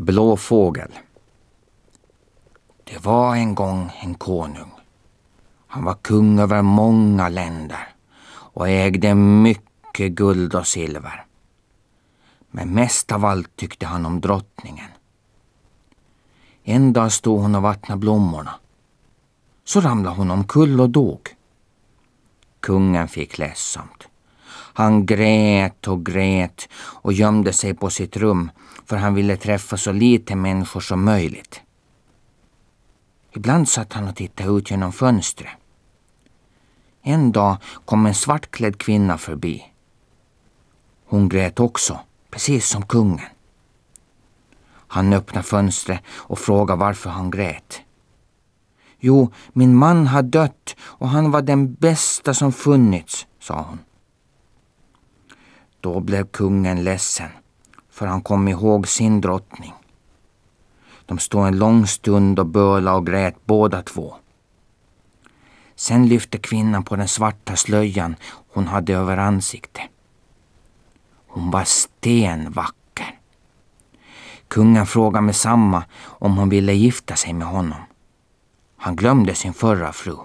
Blå fågel. Det var en gång en konung. Han var kung över många länder och ägde mycket guld och silver. Men mest av allt tyckte han om drottningen. En dag stod hon och vattnade blommorna. Så ramlade hon omkull och dog. Kungen fick ledsamt. Han grät och grät och gömde sig på sitt rum för han ville träffa så lite människor som möjligt. Ibland satt han och tittade ut genom fönstret. En dag kom en svartklädd kvinna förbi. Hon grät också, precis som kungen. Han öppnade fönstret och frågade varför han grät. Jo, min man har dött och han var den bästa som funnits, sa hon. Då blev kungen ledsen, för han kom ihåg sin drottning. De stod en lång stund och bölade och grät båda två. Sen lyfte kvinnan på den svarta slöjan hon hade över ansiktet. Hon var stenvacker. Kungen frågade med samma om hon ville gifta sig med honom. Han glömde sin förra fru.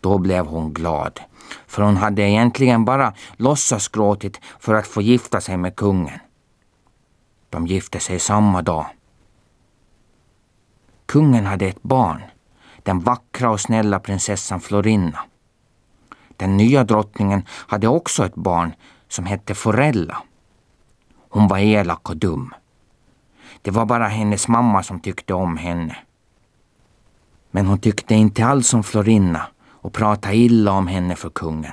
Då blev hon glad, för hon hade egentligen bara låtsasgråtit för att få gifta sig med kungen. De gifte sig samma dag. Kungen hade ett barn, den vackra och snälla prinsessan Florinna. Den nya drottningen hade också ett barn som hette Forella. Hon var elak och dum. Det var bara hennes mamma som tyckte om henne. Men hon tyckte inte alls om Florinna och pratade illa om henne för kungen.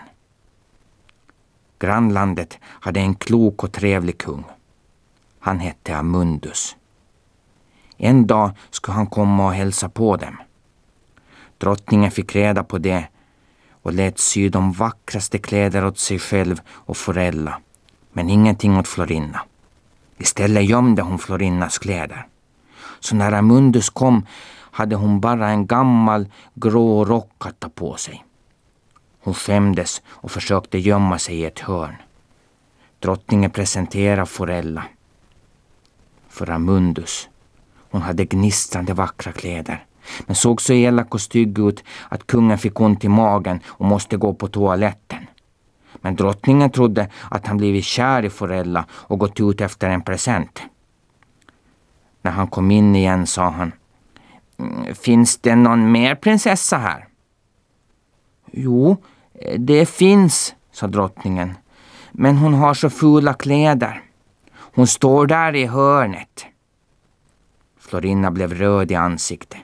Grannlandet hade en klok och trevlig kung. Han hette Amundus. En dag skulle han komma och hälsa på dem. Drottningen fick reda på det och lät sy de vackraste kläder åt sig själv och Forella, men ingenting åt Florinna. Istället gömde hon Florinnas kläder. Så när Amundus kom hade hon bara en gammal grå rock att ta på sig. Hon skämdes och försökte gömma sig i ett hörn. Drottningen presenterade Forella för Amundus. Hon hade gnistrande vackra kläder men såg så elak och stygg ut att kungen fick ont i magen och måste gå på toaletten. Men drottningen trodde att han blivit kär i Forella och gått ut efter en present. När han kom in igen sa han mm, Finns det någon mer prinsessa här? Jo, eh, det finns, sa drottningen. Men hon har så fula kläder. Hon står där i hörnet. Florinna blev röd i ansiktet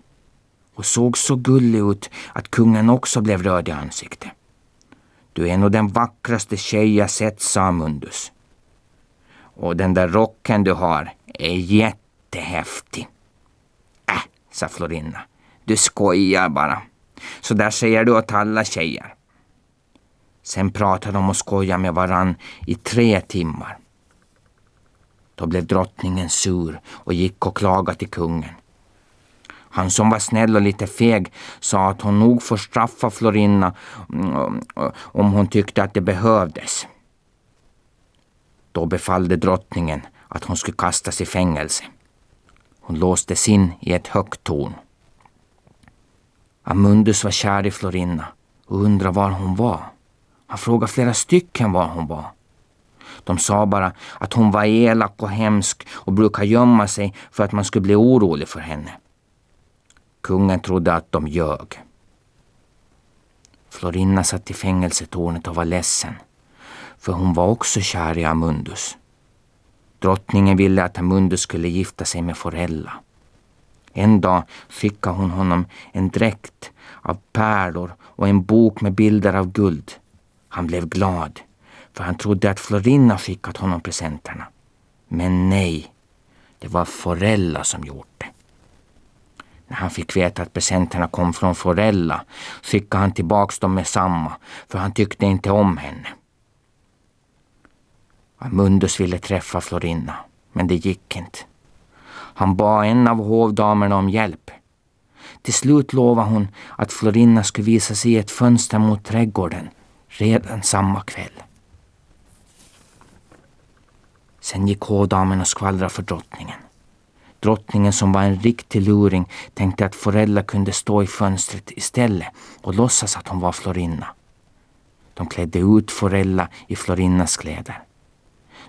och såg så gullig ut att kungen också blev röd i ansiktet. Du är nog den vackraste tjej jag sett, sa Mundus. Och den där rocken du har är jättehäftig. Äh, sa Florinna. Du skojar bara. Så där säger du åt alla tjejer. Sen pratade de och skojade med varann i tre timmar. Då blev drottningen sur och gick och klagade till kungen. Han som var snäll och lite feg sa att hon nog får straffa Florinna mm, om hon tyckte att det behövdes. Då befallde drottningen att hon skulle kastas i fängelse. Hon låstes in i ett högt torn. Amundus var kär i Florinna och undrade var hon var. Han frågade flera stycken var hon var. De sa bara att hon var elak och hemsk och brukade gömma sig för att man skulle bli orolig för henne. Kungen trodde att de ljög. Florinna satt i fängelsetornet och var ledsen, för hon var också kär i Amundus. Drottningen ville att Amundus skulle gifta sig med Forella. En dag skickade hon honom en dräkt av pärlor och en bok med bilder av guld. Han blev glad, för han trodde att Florinna skickat honom presenterna. Men nej, det var Forella som gjort det. När han fick veta att presenterna kom från Forella skickade han tillbaks dem med samma, för han tyckte inte om henne. Amundus ville träffa Florinna, men det gick inte. Han bad en av hovdamerna om hjälp. Till slut lovade hon att Florinna skulle visa sig i ett fönster mot trädgården redan samma kväll. Sen gick hovdamen och skvallrade för drottningen. Drottningen som var en riktig luring tänkte att Forella kunde stå i fönstret istället och låtsas att hon var Florinna. De klädde ut Forella i Florinnas kläder.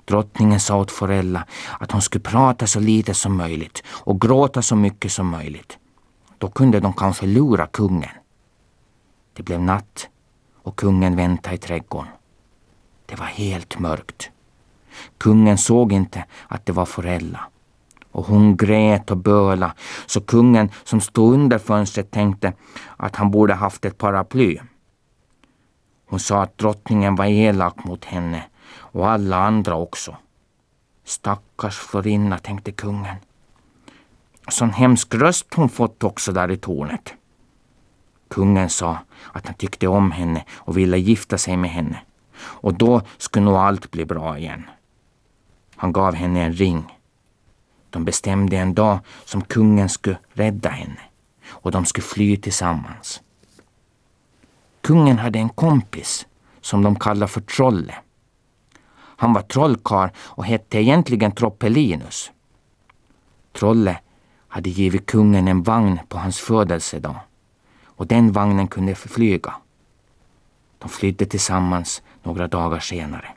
Drottningen sa åt Forella att hon skulle prata så lite som möjligt och gråta så mycket som möjligt. Då kunde de kanske lura kungen. Det blev natt och kungen väntade i trädgården. Det var helt mörkt. Kungen såg inte att det var Forella. Och hon grät och böla så kungen som stod under fönstret tänkte att han borde haft ett paraply. Hon sa att drottningen var elak mot henne och alla andra också. Stackars Florinna, tänkte kungen. Sån hemsk röst hon fått också där i tornet. Kungen sa att han tyckte om henne och ville gifta sig med henne. Och då skulle nog allt bli bra igen. Han gav henne en ring. De bestämde en dag som kungen skulle rädda henne och de skulle fly tillsammans. Kungen hade en kompis som de kallade för Trolle. Han var trollkarl och hette egentligen Troppelinus. Trolle hade givit kungen en vagn på hans födelsedag och den vagnen kunde flyga. De flydde tillsammans några dagar senare.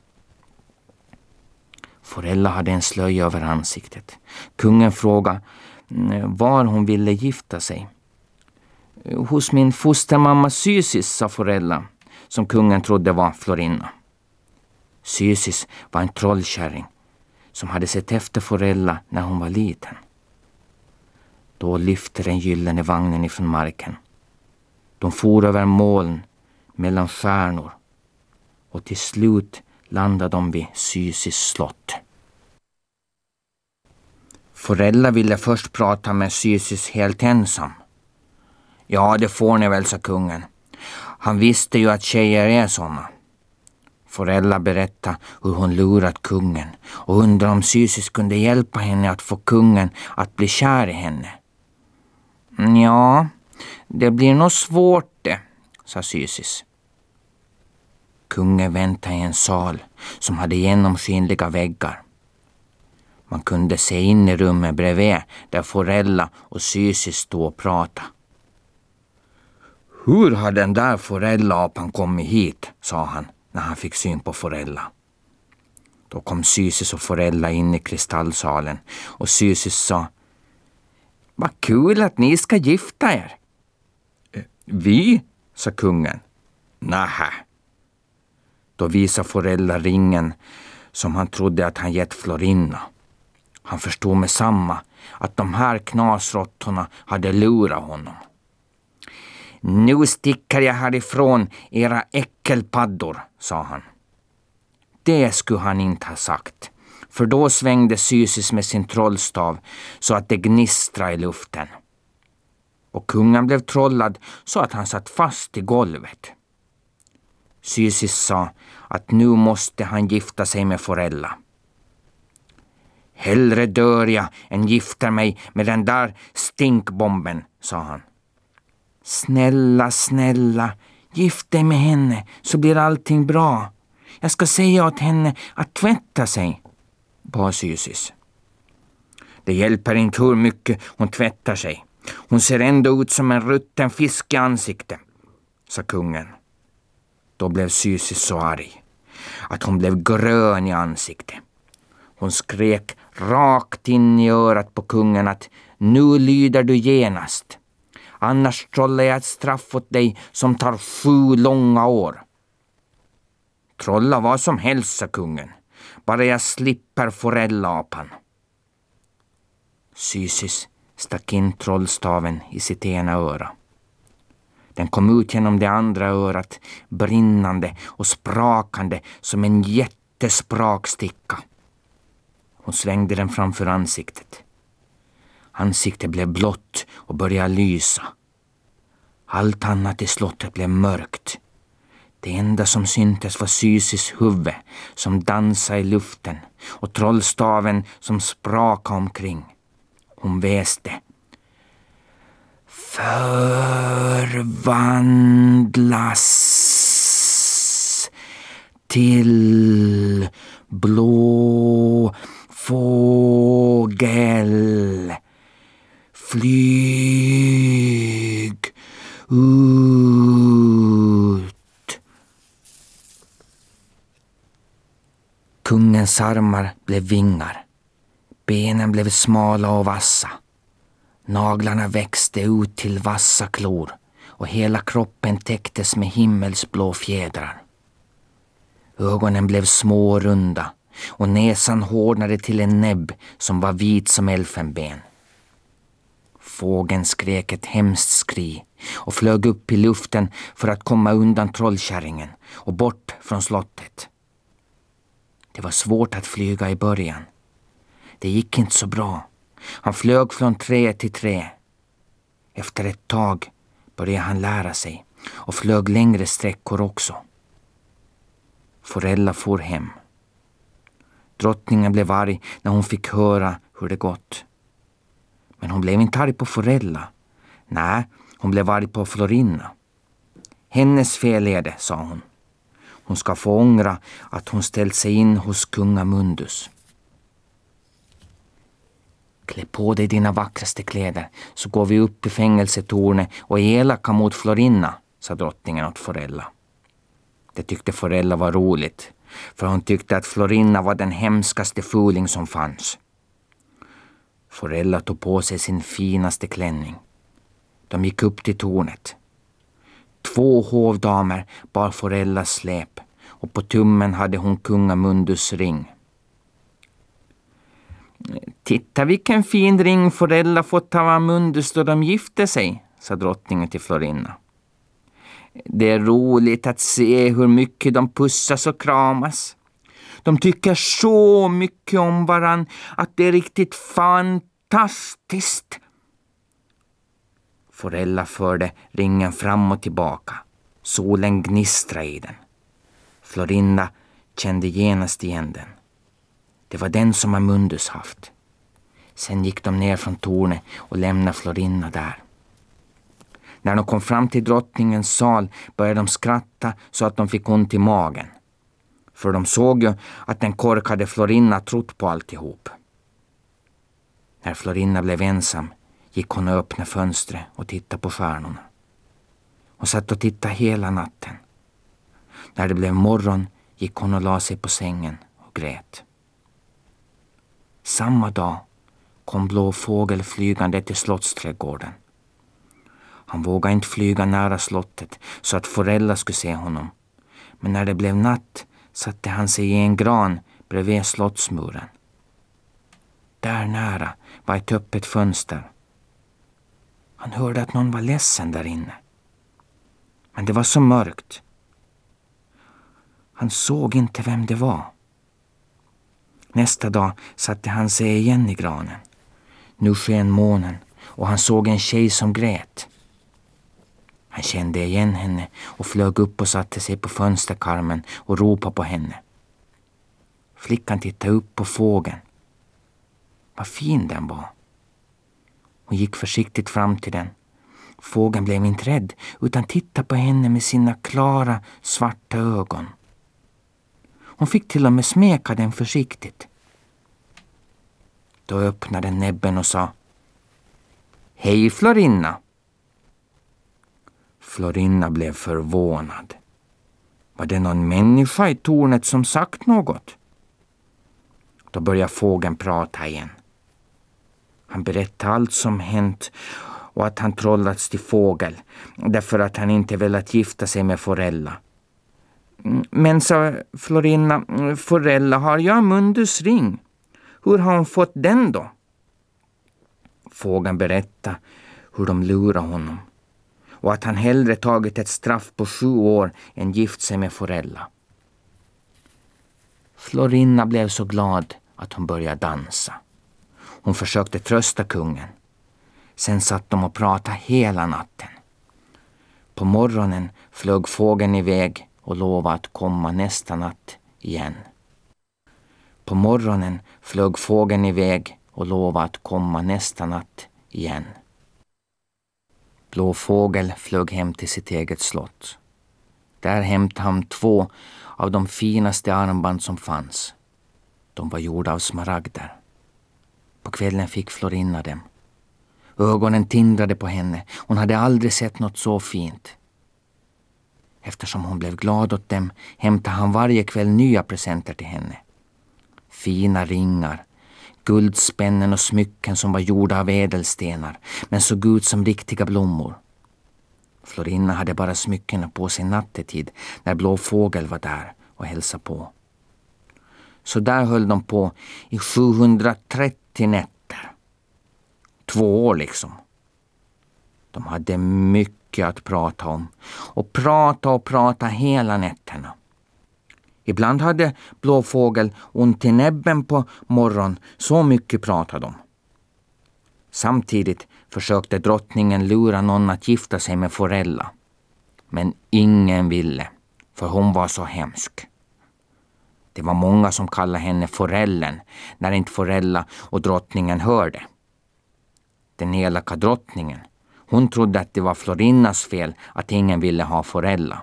Forella hade en slöja över ansiktet. Kungen frågade mm, var hon ville gifta sig. Hos min fostermamma Sysis, sa Forella, som kungen trodde var Florinna. Sysis var en trollkärring som hade sett efter Forella när hon var liten. Då lyfte den gyllene vagnen ifrån marken. De for över moln, mellan stjärnor och till slut landade de vid Sysis slott. Forella ville först prata med Sysis helt ensam. Ja, det får ni väl, sa kungen. Han visste ju att tjejer är såna. Forella berättade hur hon lurat kungen och undrade om Sysis kunde hjälpa henne att få kungen att bli kär i henne. Mm, ja, det blir nog svårt det, sa Sysis. Kungen väntade i en sal som hade genomskinliga väggar. Man kunde se in i rummet bredvid där Forella och Sysis stod och pratade. Hur har den där Forella-apan kommit hit? sa han när han fick syn på Forella. Då kom Sysis och Forella in i kristallsalen och Sysis sa Vad kul att ni ska gifta er. Eh, vi? sa kungen. Nähä. Då visade Forella ringen som han trodde att han gett Florinna. Han förstod med samma att de här knasråttorna hade lurat honom. Nu sticker jag härifrån, era äckelpaddor, sa han. Det skulle han inte ha sagt, för då svängde Sysis med sin trollstav så att det gnistrade i luften. Och kungen blev trollad så att han satt fast i golvet. Sysis sa att nu måste han gifta sig med Forella. Hellre dör jag än gifter mig med den där stinkbomben, sa han. Snälla, snälla, gift dig med henne så blir allting bra. Jag ska säga åt henne att tvätta sig, bad Sysis. Det hjälper inte hur mycket hon tvättar sig. Hon ser ändå ut som en rutten fisk i ansiktet, sa kungen. Då blev Sysis så arg att hon blev grön i ansiktet. Hon skrek rakt in i örat på kungen att nu lyder du genast. Annars trollar jag ett straff åt dig som tar sju långa år. Trolla vad som helst, sa kungen. Bara jag slipper forellapan. Sysis stack in trollstaven i sitt ena öra. Den kom ut genom det andra örat, brinnande och sprakande som en jättespraksticka. Hon svängde den framför ansiktet. Ansiktet blev blått och började lysa. Allt annat i slottet blev mörkt. Det enda som syntes var Sysis huvud som dansade i luften och trollstaven som sprakade omkring. Hon väste. Förvandlas till blå fågel Flyg ut. Kungens armar blev vingar. Benen blev smala och vassa. Naglarna växte ut till vassa klor och hela kroppen täcktes med himmelsblå fjädrar. Ögonen blev små och runda och näsan hårdnade till en näbb som var vit som elfenben. Fågeln skrek ett hemskt skri och flög upp i luften för att komma undan trollkärringen och bort från slottet. Det var svårt att flyga i början. Det gick inte så bra. Han flög från trä till trä. Efter ett tag började han lära sig och flög längre sträckor också. Forella for hem. Drottningen blev arg när hon fick höra hur det gått. Men hon blev inte arg på Forella. Nej, hon blev arg på Florinna. Hennes fel är det, sa hon. Hon ska få ångra att hon ställt sig in hos kungamundus. Klä på dig dina vackraste kläder så går vi upp i fängelsetornet och är elaka mot Florinna, sa drottningen åt Forella. Det tyckte Forella var roligt, för hon tyckte att Florinna var den hemskaste fuling som fanns. Forella tog på sig sin finaste klänning. De gick upp till tornet. Två hovdamer bar Forellas släp och på tummen hade hon kungamundus ring. Titta vilken fin ring Forella fått av Amundus då de gifte sig, sa drottningen till Florinna. Det är roligt att se hur mycket de pussas och kramas. De tycker så mycket om varann att det är riktigt fantastiskt. Forella förde ringen fram och tillbaka. Solen gnistrade i den. Florinda kände genast igen den. Det var den som Amundus haft. Sen gick de ner från tornet och lämnade Florinna där. När de kom fram till drottningens sal började de skratta så att de fick ont i magen. För de såg ju att den korkade Florinna trott på alltihop. När Florinna blev ensam gick hon och öppnade fönstret och tittade på stjärnorna. Hon satt och tittade hela natten. När det blev morgon gick hon och la sig på sängen och grät. Samma dag kom Blå fågel flygande till slottsträdgården. Han vågade inte flyga nära slottet så att Forella skulle se honom. Men när det blev natt satte han sig i en gran bredvid slottsmuren. Där nära var ett öppet fönster. Han hörde att någon var ledsen där inne. Men det var så mörkt. Han såg inte vem det var. Nästa dag satte han sig igen i granen. Nu sken månen och han såg en tjej som grät. Han kände igen henne och flög upp och satte sig på fönsterkarmen och ropade på henne. Flickan tittade upp på fågeln. Vad fin den var. Hon gick försiktigt fram till den. Fågeln blev inte rädd utan tittade på henne med sina klara svarta ögon. Hon fick till och med smeka den försiktigt. Då öppnade näbben och sa Hej Florinna! Florinna blev förvånad. Var det någon människa i tornet som sagt något? Då började fågeln prata igen. Han berättade allt som hänt och att han trollats till fågel därför att han inte velat gifta sig med Forella. Men, sa Florina, Forella har ju Amundus ring. Hur har hon fått den då? Fågeln berättade hur de lurade honom och att han hellre tagit ett straff på sju år än gift sig med Forella. Florinna blev så glad att hon började dansa. Hon försökte trösta kungen. Sen satt de och pratade hela natten. På morgonen flög fågeln iväg och lovade att komma nästa natt igen. På morgonen flög fågeln iväg och lovade att komma nästa natt igen. Blå fågel flög hem till sitt eget slott. Där hämtade han två av de finaste armband som fanns. De var gjorda av smaragder. På kvällen fick Florinna dem. Ögonen tindrade på henne. Hon hade aldrig sett något så fint. Eftersom hon blev glad åt dem hämtade han varje kväll nya presenter till henne. Fina ringar, guldspännen och smycken som var gjorda av ädelstenar men såg ut som riktiga blommor. Florinna hade bara smyckena på sig nattetid när Blå fågel var där och hälsade på. Så där höll de på i 730 nätter. Två år liksom. De hade mycket att prata om och prata och prata hela nätterna. Ibland hade Blåfågel ont i näbben på morgonen, så mycket pratade de. Samtidigt försökte drottningen lura någon att gifta sig med Forella. Men ingen ville, för hon var så hemsk. Det var många som kallade henne Forellen när inte Forella och drottningen hörde. Den elaka drottningen, hon trodde att det var Florinnas fel att ingen ville ha Forella.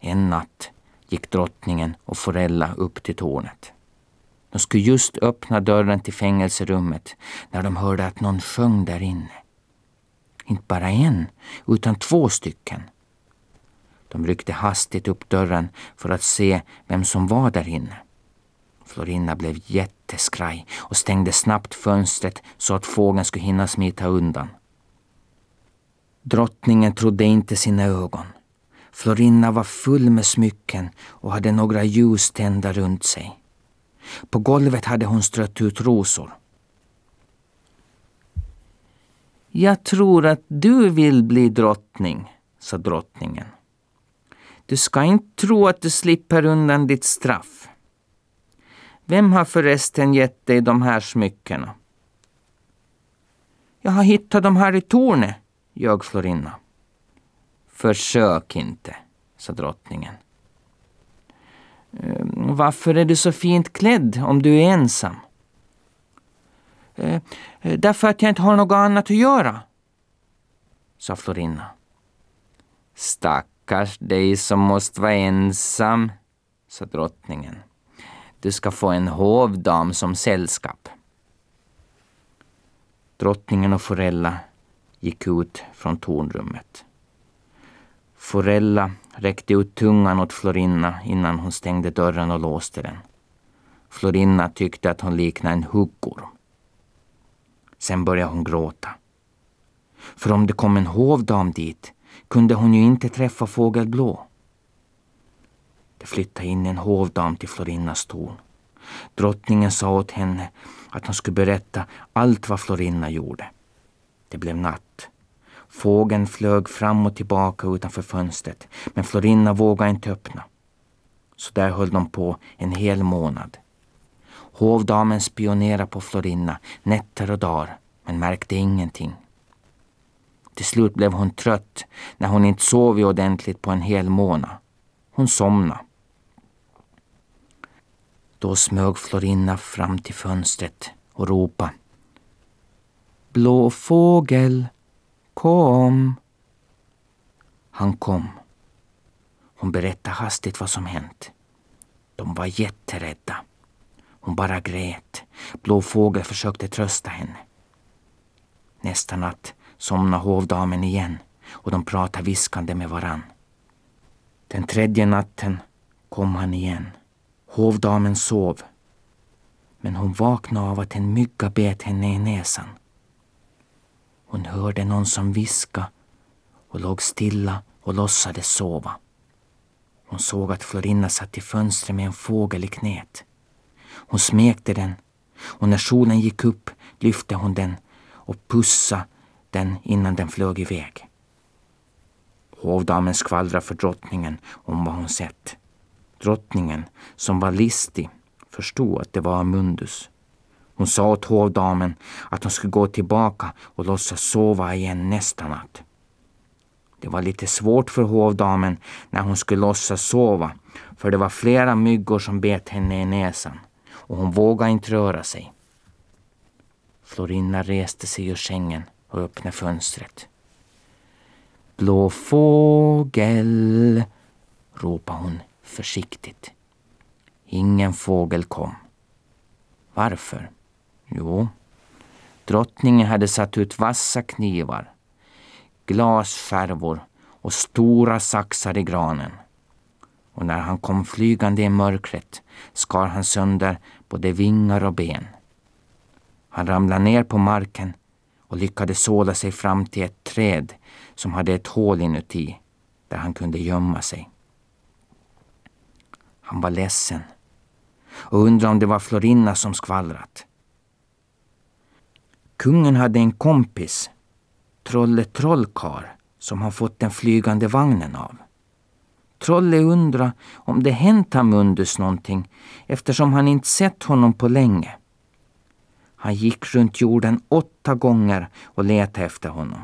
En natt gick drottningen och Forella upp till tornet. De skulle just öppna dörren till fängelserummet när de hörde att någon sjöng där inne. Inte bara en, utan två stycken. De ryckte hastigt upp dörren för att se vem som var där inne. Florinna blev jätteskraj och stängde snabbt fönstret så att fågeln skulle hinna smita undan. Drottningen trodde inte sina ögon. Florinna var full med smycken och hade några ljus tända runt sig. På golvet hade hon strött ut rosor. Jag tror att du vill bli drottning, sa drottningen. Du ska inte tro att du slipper undan ditt straff. Vem har förresten gett dig de här smyckena? Jag har hittat dem här i tornet, ljög Florinna. Försök inte, sa drottningen. Ehm, varför är du så fint klädd om du är ensam? Eh, eh, därför att jag inte har något annat att göra, sa Florinna. Stackars dig som måste vara ensam, sa drottningen. Du ska få en hovdam som sällskap. Drottningen och Forella gick ut från tornrummet. Forella räckte ut tungan åt Florinna innan hon stängde dörren och låste den. Florinna tyckte att hon liknade en huggorm. Sen började hon gråta. För om det kom en hovdam dit kunde hon ju inte träffa Fågelblå. Det flyttade in en hovdam till Florinnas torn. Drottningen sa åt henne att hon skulle berätta allt vad Florinna gjorde. Det blev natt. Fågeln flög fram och tillbaka utanför fönstret men Florinna vågade inte öppna. Så där höll de på en hel månad. Hovdamen spionerade på Florinna nätter och dagar men märkte ingenting. Till slut blev hon trött när hon inte sovit ordentligt på en hel månad. Hon somnade. Då smög Florinna fram till fönstret och ropade. Blå fågel, Kom! Han kom. Hon berättade hastigt vad som hänt. De var jätterädda. Hon bara grät. Blå fågel försökte trösta henne. Nästa natt somnade hovdamen igen och de pratade viskande med varann. Den tredje natten kom han igen. Hovdamen sov. Men hon vaknade av att en mygga bet henne i näsan. Hon hörde någon som viska och låg stilla och låtsades sova. Hon såg att Florina satt i fönstret med en fågel i knät. Hon smekte den och när solen gick upp lyfte hon den och pussade den innan den flög iväg. Hovdamen skvallrade för drottningen om vad hon sett. Drottningen, som var listig, förstod att det var Amundus hon sa åt hovdamen att hon skulle gå tillbaka och låtsas sova igen nästa natt. Det var lite svårt för hovdamen när hon skulle låtsas sova för det var flera myggor som bet henne i näsan och hon vågade inte röra sig. Florina reste sig ur sängen och öppnade fönstret. Blå fågel, ropade hon försiktigt. Ingen fågel kom. Varför? Jo, Drottningen hade satt ut vassa knivar, glasskärvor och stora saxar i granen. Och när han kom flygande i mörkret skar han sönder både vingar och ben. Han ramlade ner på marken och lyckades såla sig fram till ett träd som hade ett hål inuti där han kunde gömma sig. Han var ledsen och undrade om det var Florinna som skvallrat. Kungen hade en kompis, Trolle Trollkar, som han fått den flygande vagnen av. Trolle undrade om det hänt Amundus någonting eftersom han inte sett honom på länge. Han gick runt jorden åtta gånger och letade efter honom.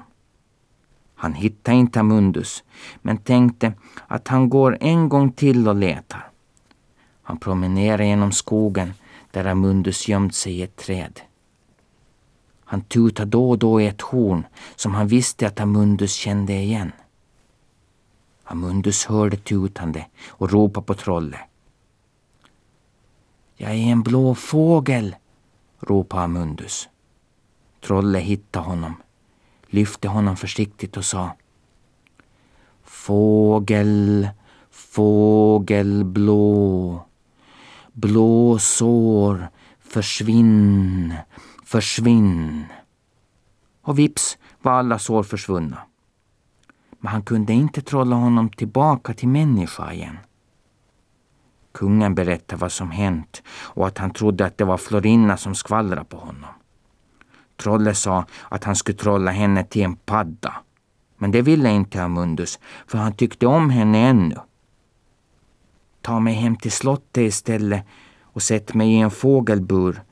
Han hittade inte Amundus, men tänkte att han går en gång till och letar. Han promenerade genom skogen där Amundus gömt sig i ett träd. Han tutade då och då i ett horn som han visste att Amundus kände igen. Amundus hörde tutande och ropade på Trolle. Jag är en blå fågel, ropade Amundus. Trolle hittade honom, lyfte honom försiktigt och sa Fågel, fågel blå, blå sår, försvinn, försvinn. Och vips var alla sår försvunna. Men han kunde inte trolla honom tillbaka till människa igen. Kungen berättade vad som hänt och att han trodde att det var Florinna som skvallrade på honom. Trollet sa att han skulle trolla henne till en padda. Men det ville inte Amundus, för han tyckte om henne ännu. Ta mig hem till slottet istället och sätt mig i en fågelbur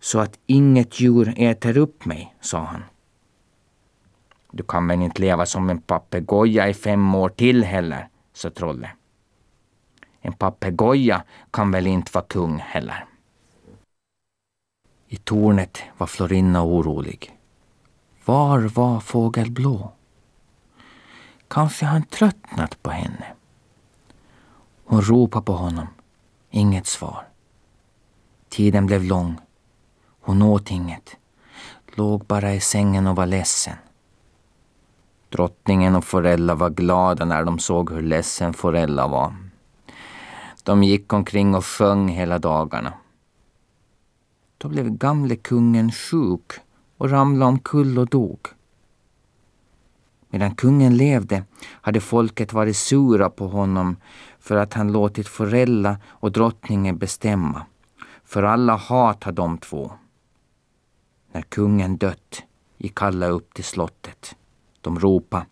så att inget djur äter upp mig, sa han. Du kan väl inte leva som en papegoja i fem år till heller, sa trollet. En papegoja kan väl inte vara kung heller. I tornet var Florinna orolig. Var var Fågel Blå? Kanske han tröttnat på henne. Hon ropade på honom. Inget svar. Tiden blev lång. Hon åt inget. Låg bara i sängen och var ledsen. Drottningen och Forella var glada när de såg hur ledsen Forella var. De gick omkring och sjöng hela dagarna. Då blev gamle kungen sjuk och ramlade omkull och dog. Medan kungen levde hade folket varit sura på honom för att han låtit Forella och drottningen bestämma. För alla hatade de två. När kungen dött gick alla upp till slottet. De ropade.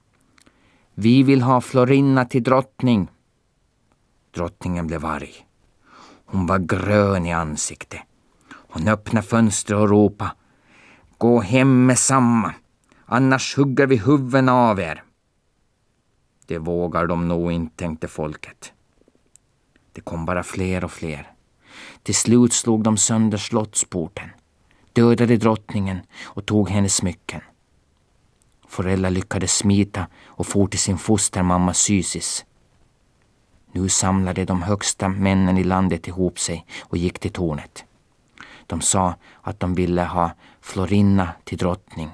Vi vill ha Florinna till drottning. Drottningen blev arg. Hon var grön i ansiktet. Hon öppnade fönstret och ropade. Gå hem med samma, annars hugger vi huvuden av er. Det vågar de nog inte, tänkte folket. Det kom bara fler och fler. Till slut slog de sönder slottsporten, dödade drottningen och tog hennes smycken. Forella lyckades smita och for till sin fostermamma Sysis. Nu samlade de högsta männen i landet ihop sig och gick till tornet. De sa att de ville ha Florinna till drottning.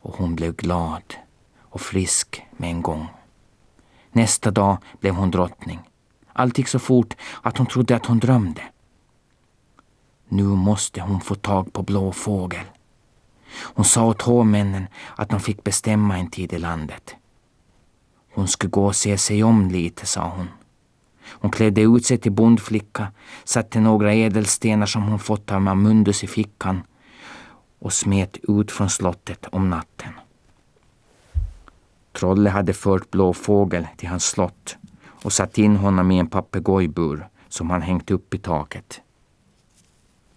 Och hon blev glad och frisk med en gång. Nästa dag blev hon drottning. Allt gick så fort att hon trodde att hon drömde. Nu måste hon få tag på Blå fågel. Hon sa åt hovmännen att de fick bestämma en tid i landet. Hon skulle gå och se sig om lite, sa hon. Hon klädde ut sig till bondflicka, satte några ädelstenar som hon fått av Mamundus i fickan och smet ut från slottet om natten. Trolle hade fört Blå fågel till hans slott och satt in honom i en papegojbur som han hängt upp i taket.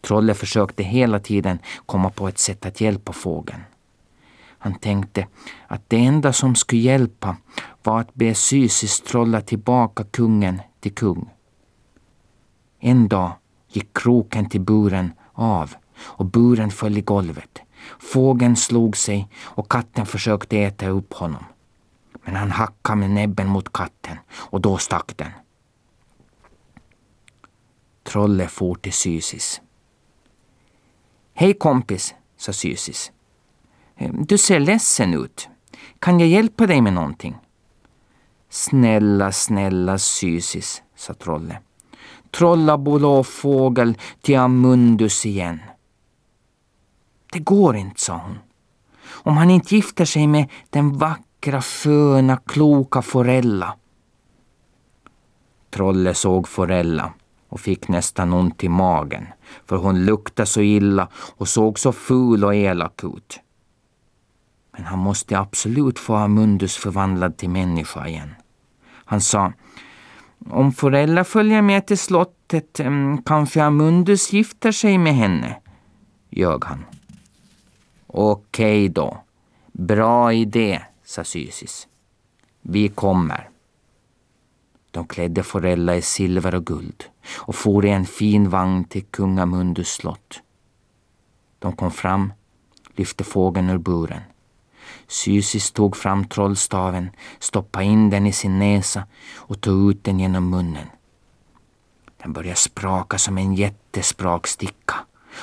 Trolle försökte hela tiden komma på ett sätt att hjälpa fågeln. Han tänkte att det enda som skulle hjälpa var att be Sysis trolla tillbaka kungen till kung. En dag gick kroken till buren av och buren föll i golvet. Fågeln slog sig och katten försökte äta upp honom. Men han hackade med näbben mot katten och då stack den. Trolle for till Sysis. Hej kompis, sa Sysis. Ehm, du ser ledsen ut. Kan jag hjälpa dig med någonting? Snälla, snälla Sysis, sa trollet. Trolla blå fågel till Amundus igen. Det går inte, sa hon. Om han inte gifter sig med den vackra, sköna, kloka Forella. Trolle såg Forella och fick nästan ont i magen, för hon luktade så illa och såg så ful och elak ut. Men han måste absolut få Amundus förvandlad till människa igen. Han sa, om föräldrar följer med till slottet kanske Amundus gifter sig med henne, ljög han. Okej då. Bra idé, sa Sysis. Vi kommer. De klädde Forella i silver och guld och for i en fin vagn till kungamundus slott. De kom fram, lyfte fågeln ur buren. Sysis tog fram trollstaven, stoppade in den i sin näsa och tog ut den genom munnen. Den började spraka som en jättespraksticka.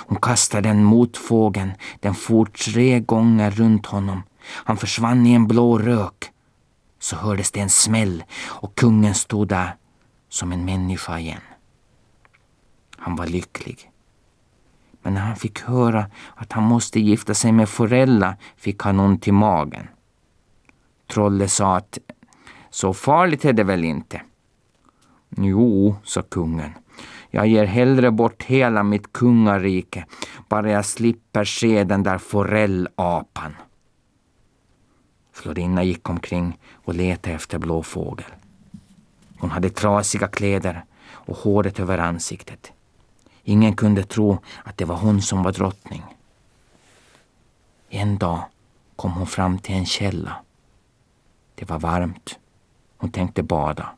Hon kastade den mot fågeln. Den for tre gånger runt honom. Han försvann i en blå rök. Så hördes det en smäll och kungen stod där som en människa igen. Han var lycklig. Men när han fick höra att han måste gifta sig med Forella fick han ont i magen. Trolle sa att så farligt är det väl inte? Jo, sa kungen. Jag ger hellre bort hela mitt kungarike, bara jag slipper se den där forellapan. Florinna gick omkring och letade efter Blå fågel. Hon hade trasiga kläder och håret över ansiktet. Ingen kunde tro att det var hon som var drottning. En dag kom hon fram till en källa. Det var varmt. Hon tänkte bada.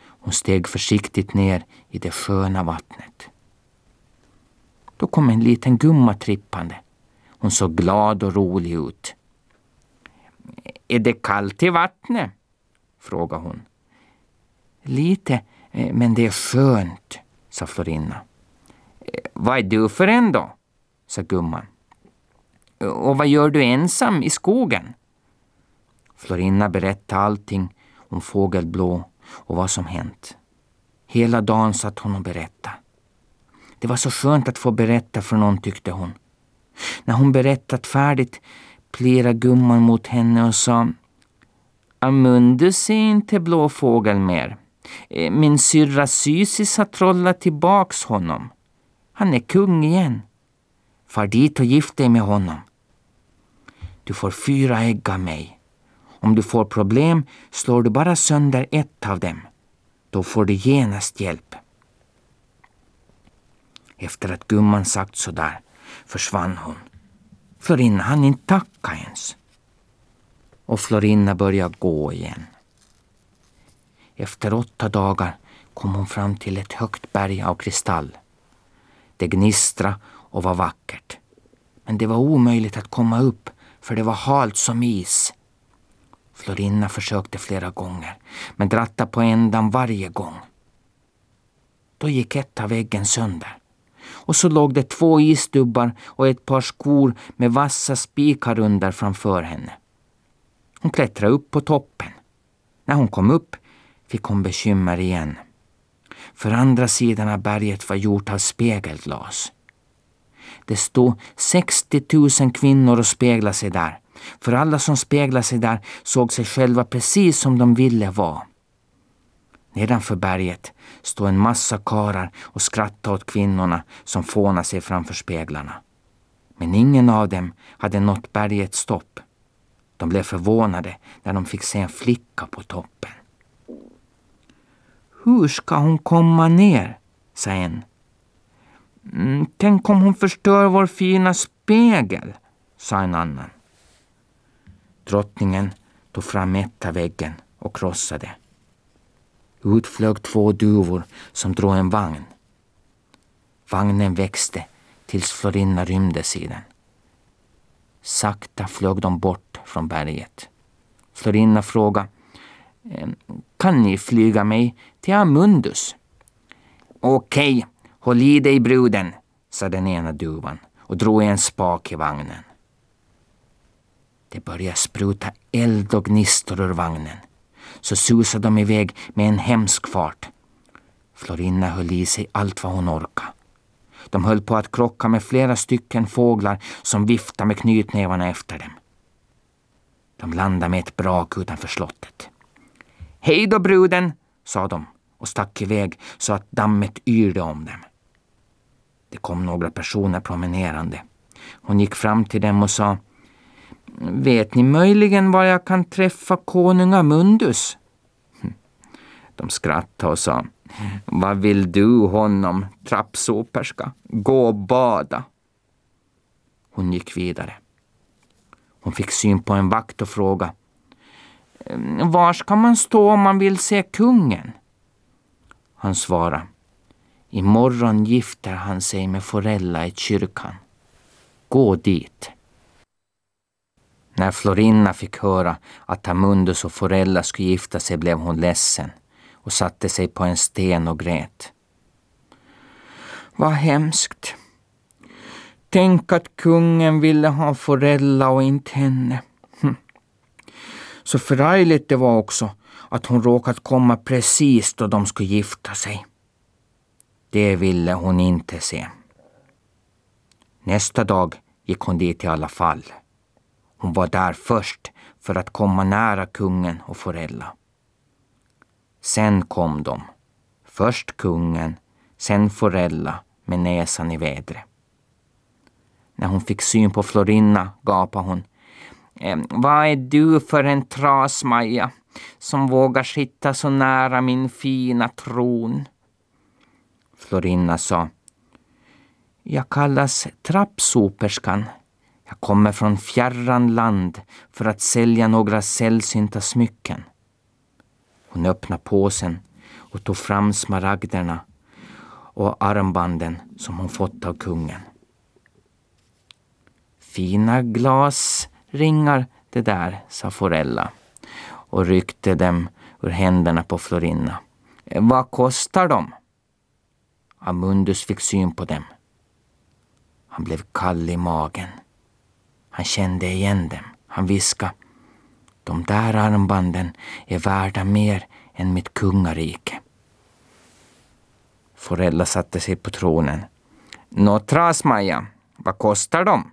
Hon steg försiktigt ner i det sköna vattnet. Då kom en liten gumma trippande. Hon såg glad och rolig ut. Är det kallt i vattnet? frågade hon. Lite, eh, men det är skönt, sa Florinna. Eh, vad är du för en då? sa gumman. Eh, och vad gör du ensam i skogen? Florinna berättade allting om Fågelblå och vad som hänt. Hela dagen satt hon och berättade. Det var så skönt att få berätta för någon, tyckte hon. När hon berättat färdigt flera gumman mot henne och sa Amundus är inte blå fågel mer. Eh, min syrra Sysis har trollat tillbaks honom. Han är kung igen. Far dit och gift dig med honom. Du får fyra ägg av mig. Om du får problem slår du bara sönder ett av dem. Då får du genast hjälp. Efter att gumman sagt så där försvann hon. Florinna hann inte tacka ens. Och Florinna började gå igen. Efter åtta dagar kom hon fram till ett högt berg av kristall. Det gnistra och var vackert. Men det var omöjligt att komma upp för det var halt som is. Florinna försökte flera gånger, men drattade på ändan varje gång. Då gick ett av väggen sönder. Och så låg det två isdubbar och ett par skor med vassa spikar under framför henne. Hon klättrade upp på toppen. När hon kom upp fick hon bekymmer igen. För andra sidan av berget var gjort av spegelglas. Det stod 60 000 kvinnor och speglade sig där för alla som speglade sig där såg sig själva precis som de ville vara. Nedanför berget stod en massa karar och skrattade åt kvinnorna som fånade sig framför speglarna. Men ingen av dem hade nått bergets topp. De blev förvånade när de fick se en flicka på toppen. Hur ska hon komma ner? sa en. Mm, tänk om hon förstör vår fina spegel, sa en annan. Drottningen tog fram ett väggen och krossade. Ut flög två duvor som drog en vagn. Vagnen växte tills Florina rymdes i den. Sakta flög de bort från berget. Florina frågade ehm, Kan ni flyga mig till Amundus? Okej, håll i dig bruden, sa den ena duvan och drog i en spak i vagnen. Det började spruta eld och gnistor ur vagnen. Så susade de iväg med en hemsk fart. Florinna höll i sig allt vad hon orkade. De höll på att krocka med flera stycken fåglar som viftade med knytnävarna efter dem. De landade med ett brak utanför slottet. Hej då bruden, sa de och stack iväg så att dammet yrde om dem. Det kom några personer promenerande. Hon gick fram till dem och sa Vet ni möjligen var jag kan träffa konungamundus? Hm. De skrattade och sa Vad vill du honom, trappsoperska? Gå och bada. Hon gick vidare. Hon fick syn på en vakt och frågade ehm, Var ska man stå om man vill se kungen? Han svarade Imorgon gifter han sig med Forella i kyrkan. Gå dit. När Florinna fick höra att Amundus och Forella skulle gifta sig blev hon ledsen och satte sig på en sten och grät. Vad hemskt. Tänk att kungen ville ha Forella och inte henne. Hm. Så förargligt det var också att hon råkat komma precis då de skulle gifta sig. Det ville hon inte se. Nästa dag gick hon dit i alla fall. Hon var där först för att komma nära kungen och Forella. Sen kom de. Först kungen, sen Forella med näsan i vädret. När hon fick syn på Florinna gapade hon. Ehm, vad är du för en trasmaja som vågar sitta så nära min fina tron? Florinna sa. Jag kallas trappsoperskan. Jag kommer från fjärran land för att sälja några sällsynta smycken. Hon öppnade påsen och tog fram smaragderna och armbanden som hon fått av kungen. Fina glasringar det där, sa Forella och ryckte dem ur händerna på Florinna. Eh, vad kostar de? Amundus fick syn på dem. Han blev kall i magen. Han kände igen dem. Han viskade. De där armbanden är värda mer än mitt kungarike. Forella satte sig på tronen. Nå Trasmaja, vad kostar de?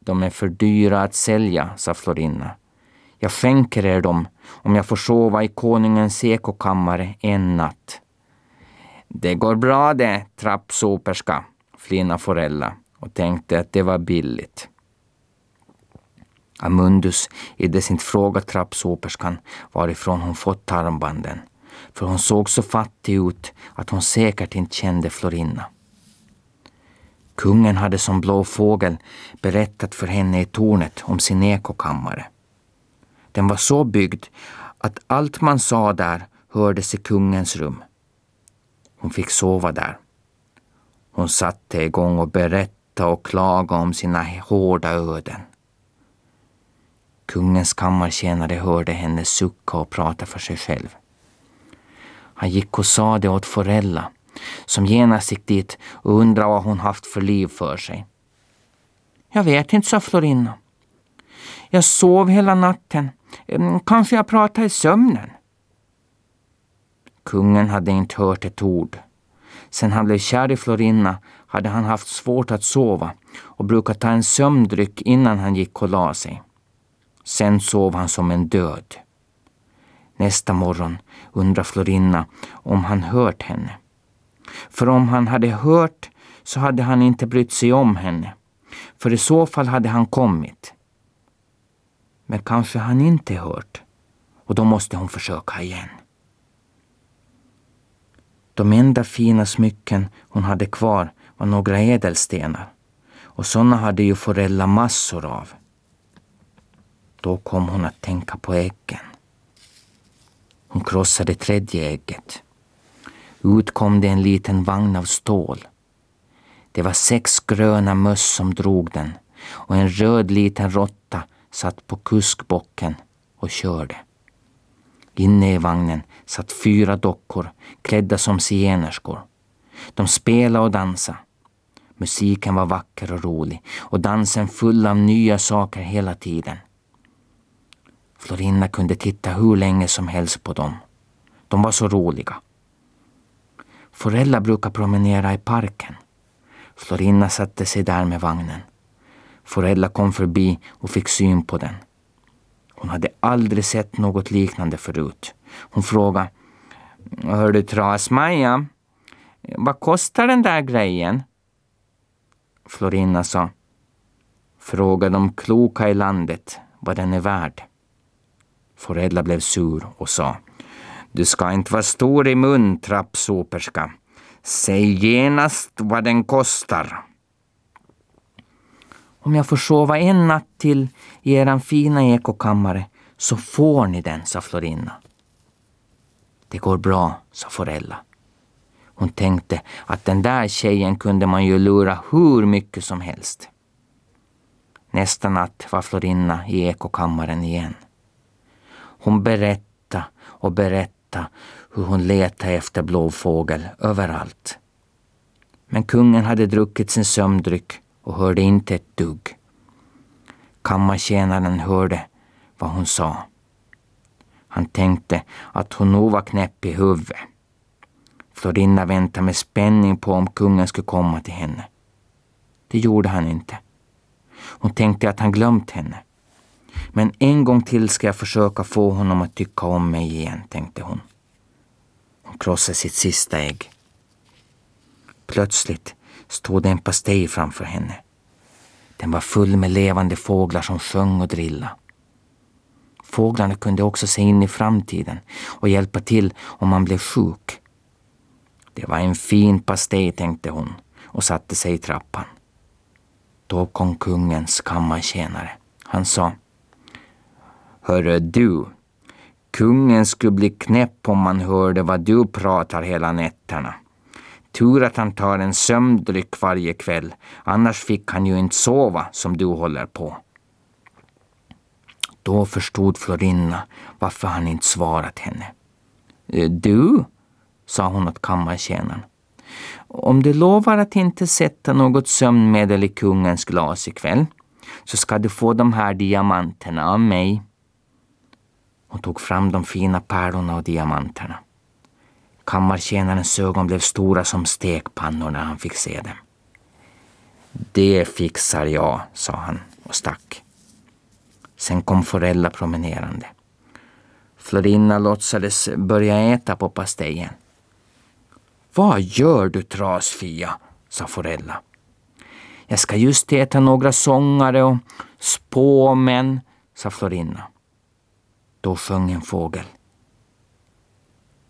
De är för dyra att sälja, sa Florinna. Jag skänker er dem om jag får sova i konungens ekokammare en natt. Det går bra det, trappsoperska, flinade Forella och tänkte att det var billigt. Amundus idde sin fråga trappsoperskan varifrån hon fått armbanden, för hon såg så fattig ut att hon säkert inte kände Florinna. Kungen hade som blå fågel berättat för henne i tornet om sin ekokammare. Den var så byggd att allt man sa där hördes i kungens rum. Hon fick sova där. Hon satte igång och berättade och klaga om sina hårda öden. Kungens kammartjänare hörde henne sucka och prata för sig själv. Han gick och sa det åt Forella, som genast gick dit och undrade vad hon haft för liv för sig. Jag vet inte, sa Florinna. Jag sov hela natten. Mm, kanske jag pratade i sömnen. Kungen hade inte hört ett ord. Sen han blev kär i Florinna hade han haft svårt att sova och brukade ta en sömndryck innan han gick och la sig. Sen sov han som en död. Nästa morgon undrade Florinna om han hört henne. För om han hade hört så hade han inte brytt sig om henne. För i så fall hade han kommit. Men kanske han inte hört och då måste hon försöka igen. De enda fina smycken hon hade kvar var några ädelstenar och sådana hade ju Forella massor av. Då kom hon att tänka på äggen. Hon krossade tredje ägget. Ut kom det en liten vagn av stål. Det var sex gröna möss som drog den och en röd liten råtta satt på kuskbocken och körde. Inne i vagnen satt fyra dockor klädda som zigenerskor. De spelade och dansade. Musiken var vacker och rolig och dansen full av nya saker hela tiden. Florinda kunde titta hur länge som helst på dem. De var så roliga. Forella brukar promenera i parken. Florinda satte sig där med vagnen. Forella kom förbi och fick syn på den. Hon hade aldrig sett något liknande förut. Hon frågade Hör du Tras-Maja, vad kostar den där grejen? Florina sa Fråga de kloka i landet vad den är värd. Forella blev sur och sa Du ska inte vara stor i mun, trappsoperska. Säg genast vad den kostar. Om jag får sova en natt till i eran fina ekokammare så får ni den, sa Florina. Det går bra, sa Forella. Hon tänkte att den där tjejen kunde man ju lura hur mycket som helst. Nästa natt var Florinna i ekokammaren igen. Hon berättade och berättade hur hon letade efter blåfågel överallt. Men kungen hade druckit sin sömndryck och hörde inte ett dugg. Kammartjänaren hörde vad hon sa. Han tänkte att hon nog var knäpp i huvudet. Florinda väntade med spänning på om kungen skulle komma till henne. Det gjorde han inte. Hon tänkte att han glömt henne. Men en gång till ska jag försöka få honom att tycka om mig igen, tänkte hon. Hon krossade sitt sista ägg. Plötsligt stod det en pastej framför henne. Den var full med levande fåglar som sjöng och drillade. Fåglarna kunde också se in i framtiden och hjälpa till om man blev sjuk. Det var en fin pastej, tänkte hon och satte sig i trappan. Då kom kungens kammartjänare. Han sa Hörru du, kungen skulle bli knäpp om man hörde vad du pratar hela nätterna. Tur att han tar en sömndryck varje kväll, annars fick han ju inte sova som du håller på. Då förstod Florinna varför han inte svarat henne. Eh, du, sa hon åt kammartjänaren. Om du lovar att inte sätta något sömnmedel i kungens glas ikväll så ska du få de här diamanterna av mig. Hon tog fram de fina pärlorna och diamanterna. Kammartjänarens ögon blev stora som stekpannor när han fick se dem. Det fixar jag, sa han och stack. Sen kom Forella promenerande. Florinna låtsades börja äta på pastejen. Vad gör du trasfia? sa Forella. Jag ska just äta några sångare och spåmän, sa Florinna. Då sjöng en fågel.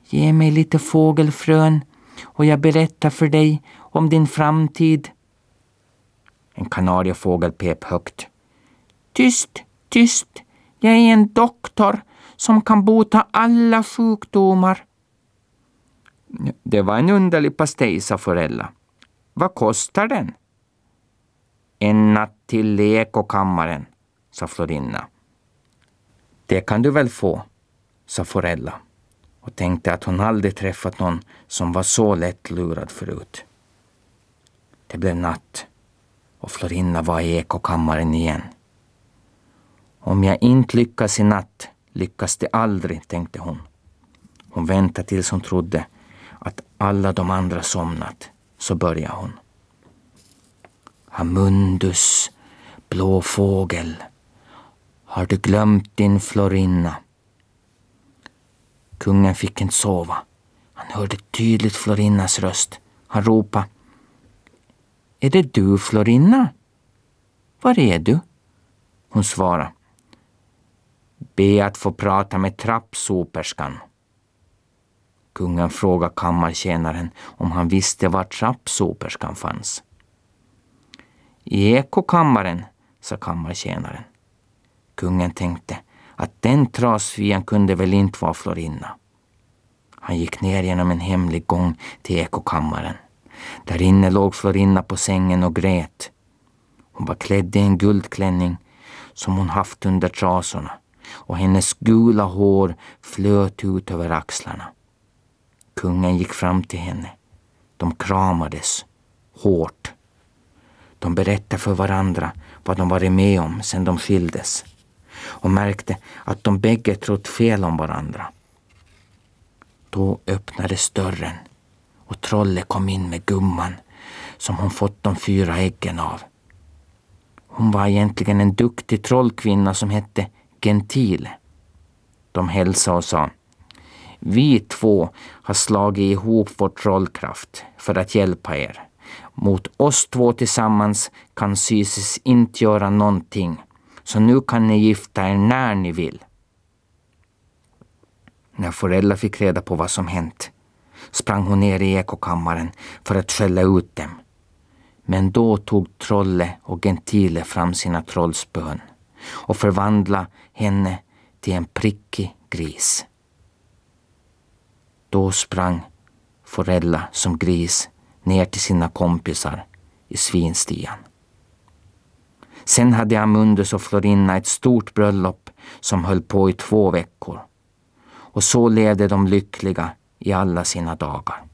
Ge mig lite fågelfrön och jag berättar för dig om din framtid. En kanariefågel pep högt. Tyst, tyst, jag är en doktor som kan bota alla sjukdomar. Det var en underlig pastej, sa Forella. Vad kostar den? En natt till lekokammaren, sa Florina. Det kan du väl få, sa Forella och tänkte att hon aldrig träffat någon som var så lättlurad förut. Det blev natt och Florina var i ekokammaren igen. Om jag inte lyckas i natt lyckas det aldrig, tänkte hon. Hon väntade tills hon trodde att alla de andra somnat, så började hon. Amundus, blå fågel, har du glömt din Florinna? Kungen fick inte sova. Han hörde tydligt Florinnas röst. Han ropade. Är det du, Florinna? Var är du? Hon svarade. Be att få prata med trappsoperskan. Kungen frågade kammartjänaren om han visste var trappsoperskan fanns. I ekokammaren, sa kammartjänaren. Kungen tänkte att den trasfian kunde väl inte vara Florinna. Han gick ner genom en hemlig gång till ekokammaren. Där inne låg Florinna på sängen och grät. Hon var klädd i en guldklänning som hon haft under trasorna och hennes gula hår flöt ut över axlarna. Kungen gick fram till henne. De kramades hårt De berättade för varandra vad de varit med om sedan de skildes och märkte att de bägge trott fel om varandra. Då öppnades dörren och trollet kom in med gumman som hon fått de fyra äggen av. Hon var egentligen en duktig trollkvinna som hette Gentile. De hälsade och sa Vi två har slagit ihop vår trollkraft för att hjälpa er. Mot oss två tillsammans kan Sysis inte göra någonting, så nu kan ni gifta er när ni vill. När föräldrar fick reda på vad som hänt sprang hon ner i ekokammaren för att skälla ut dem. Men då tog Trolle och Gentile fram sina trollspön och förvandlade henne till en prickig gris. Då sprang Forella som gris ner till sina kompisar i svinstian. Sen hade Amundus och Florinna ett stort bröllop som höll på i två veckor. Och så levde de lyckliga i alla sina dagar.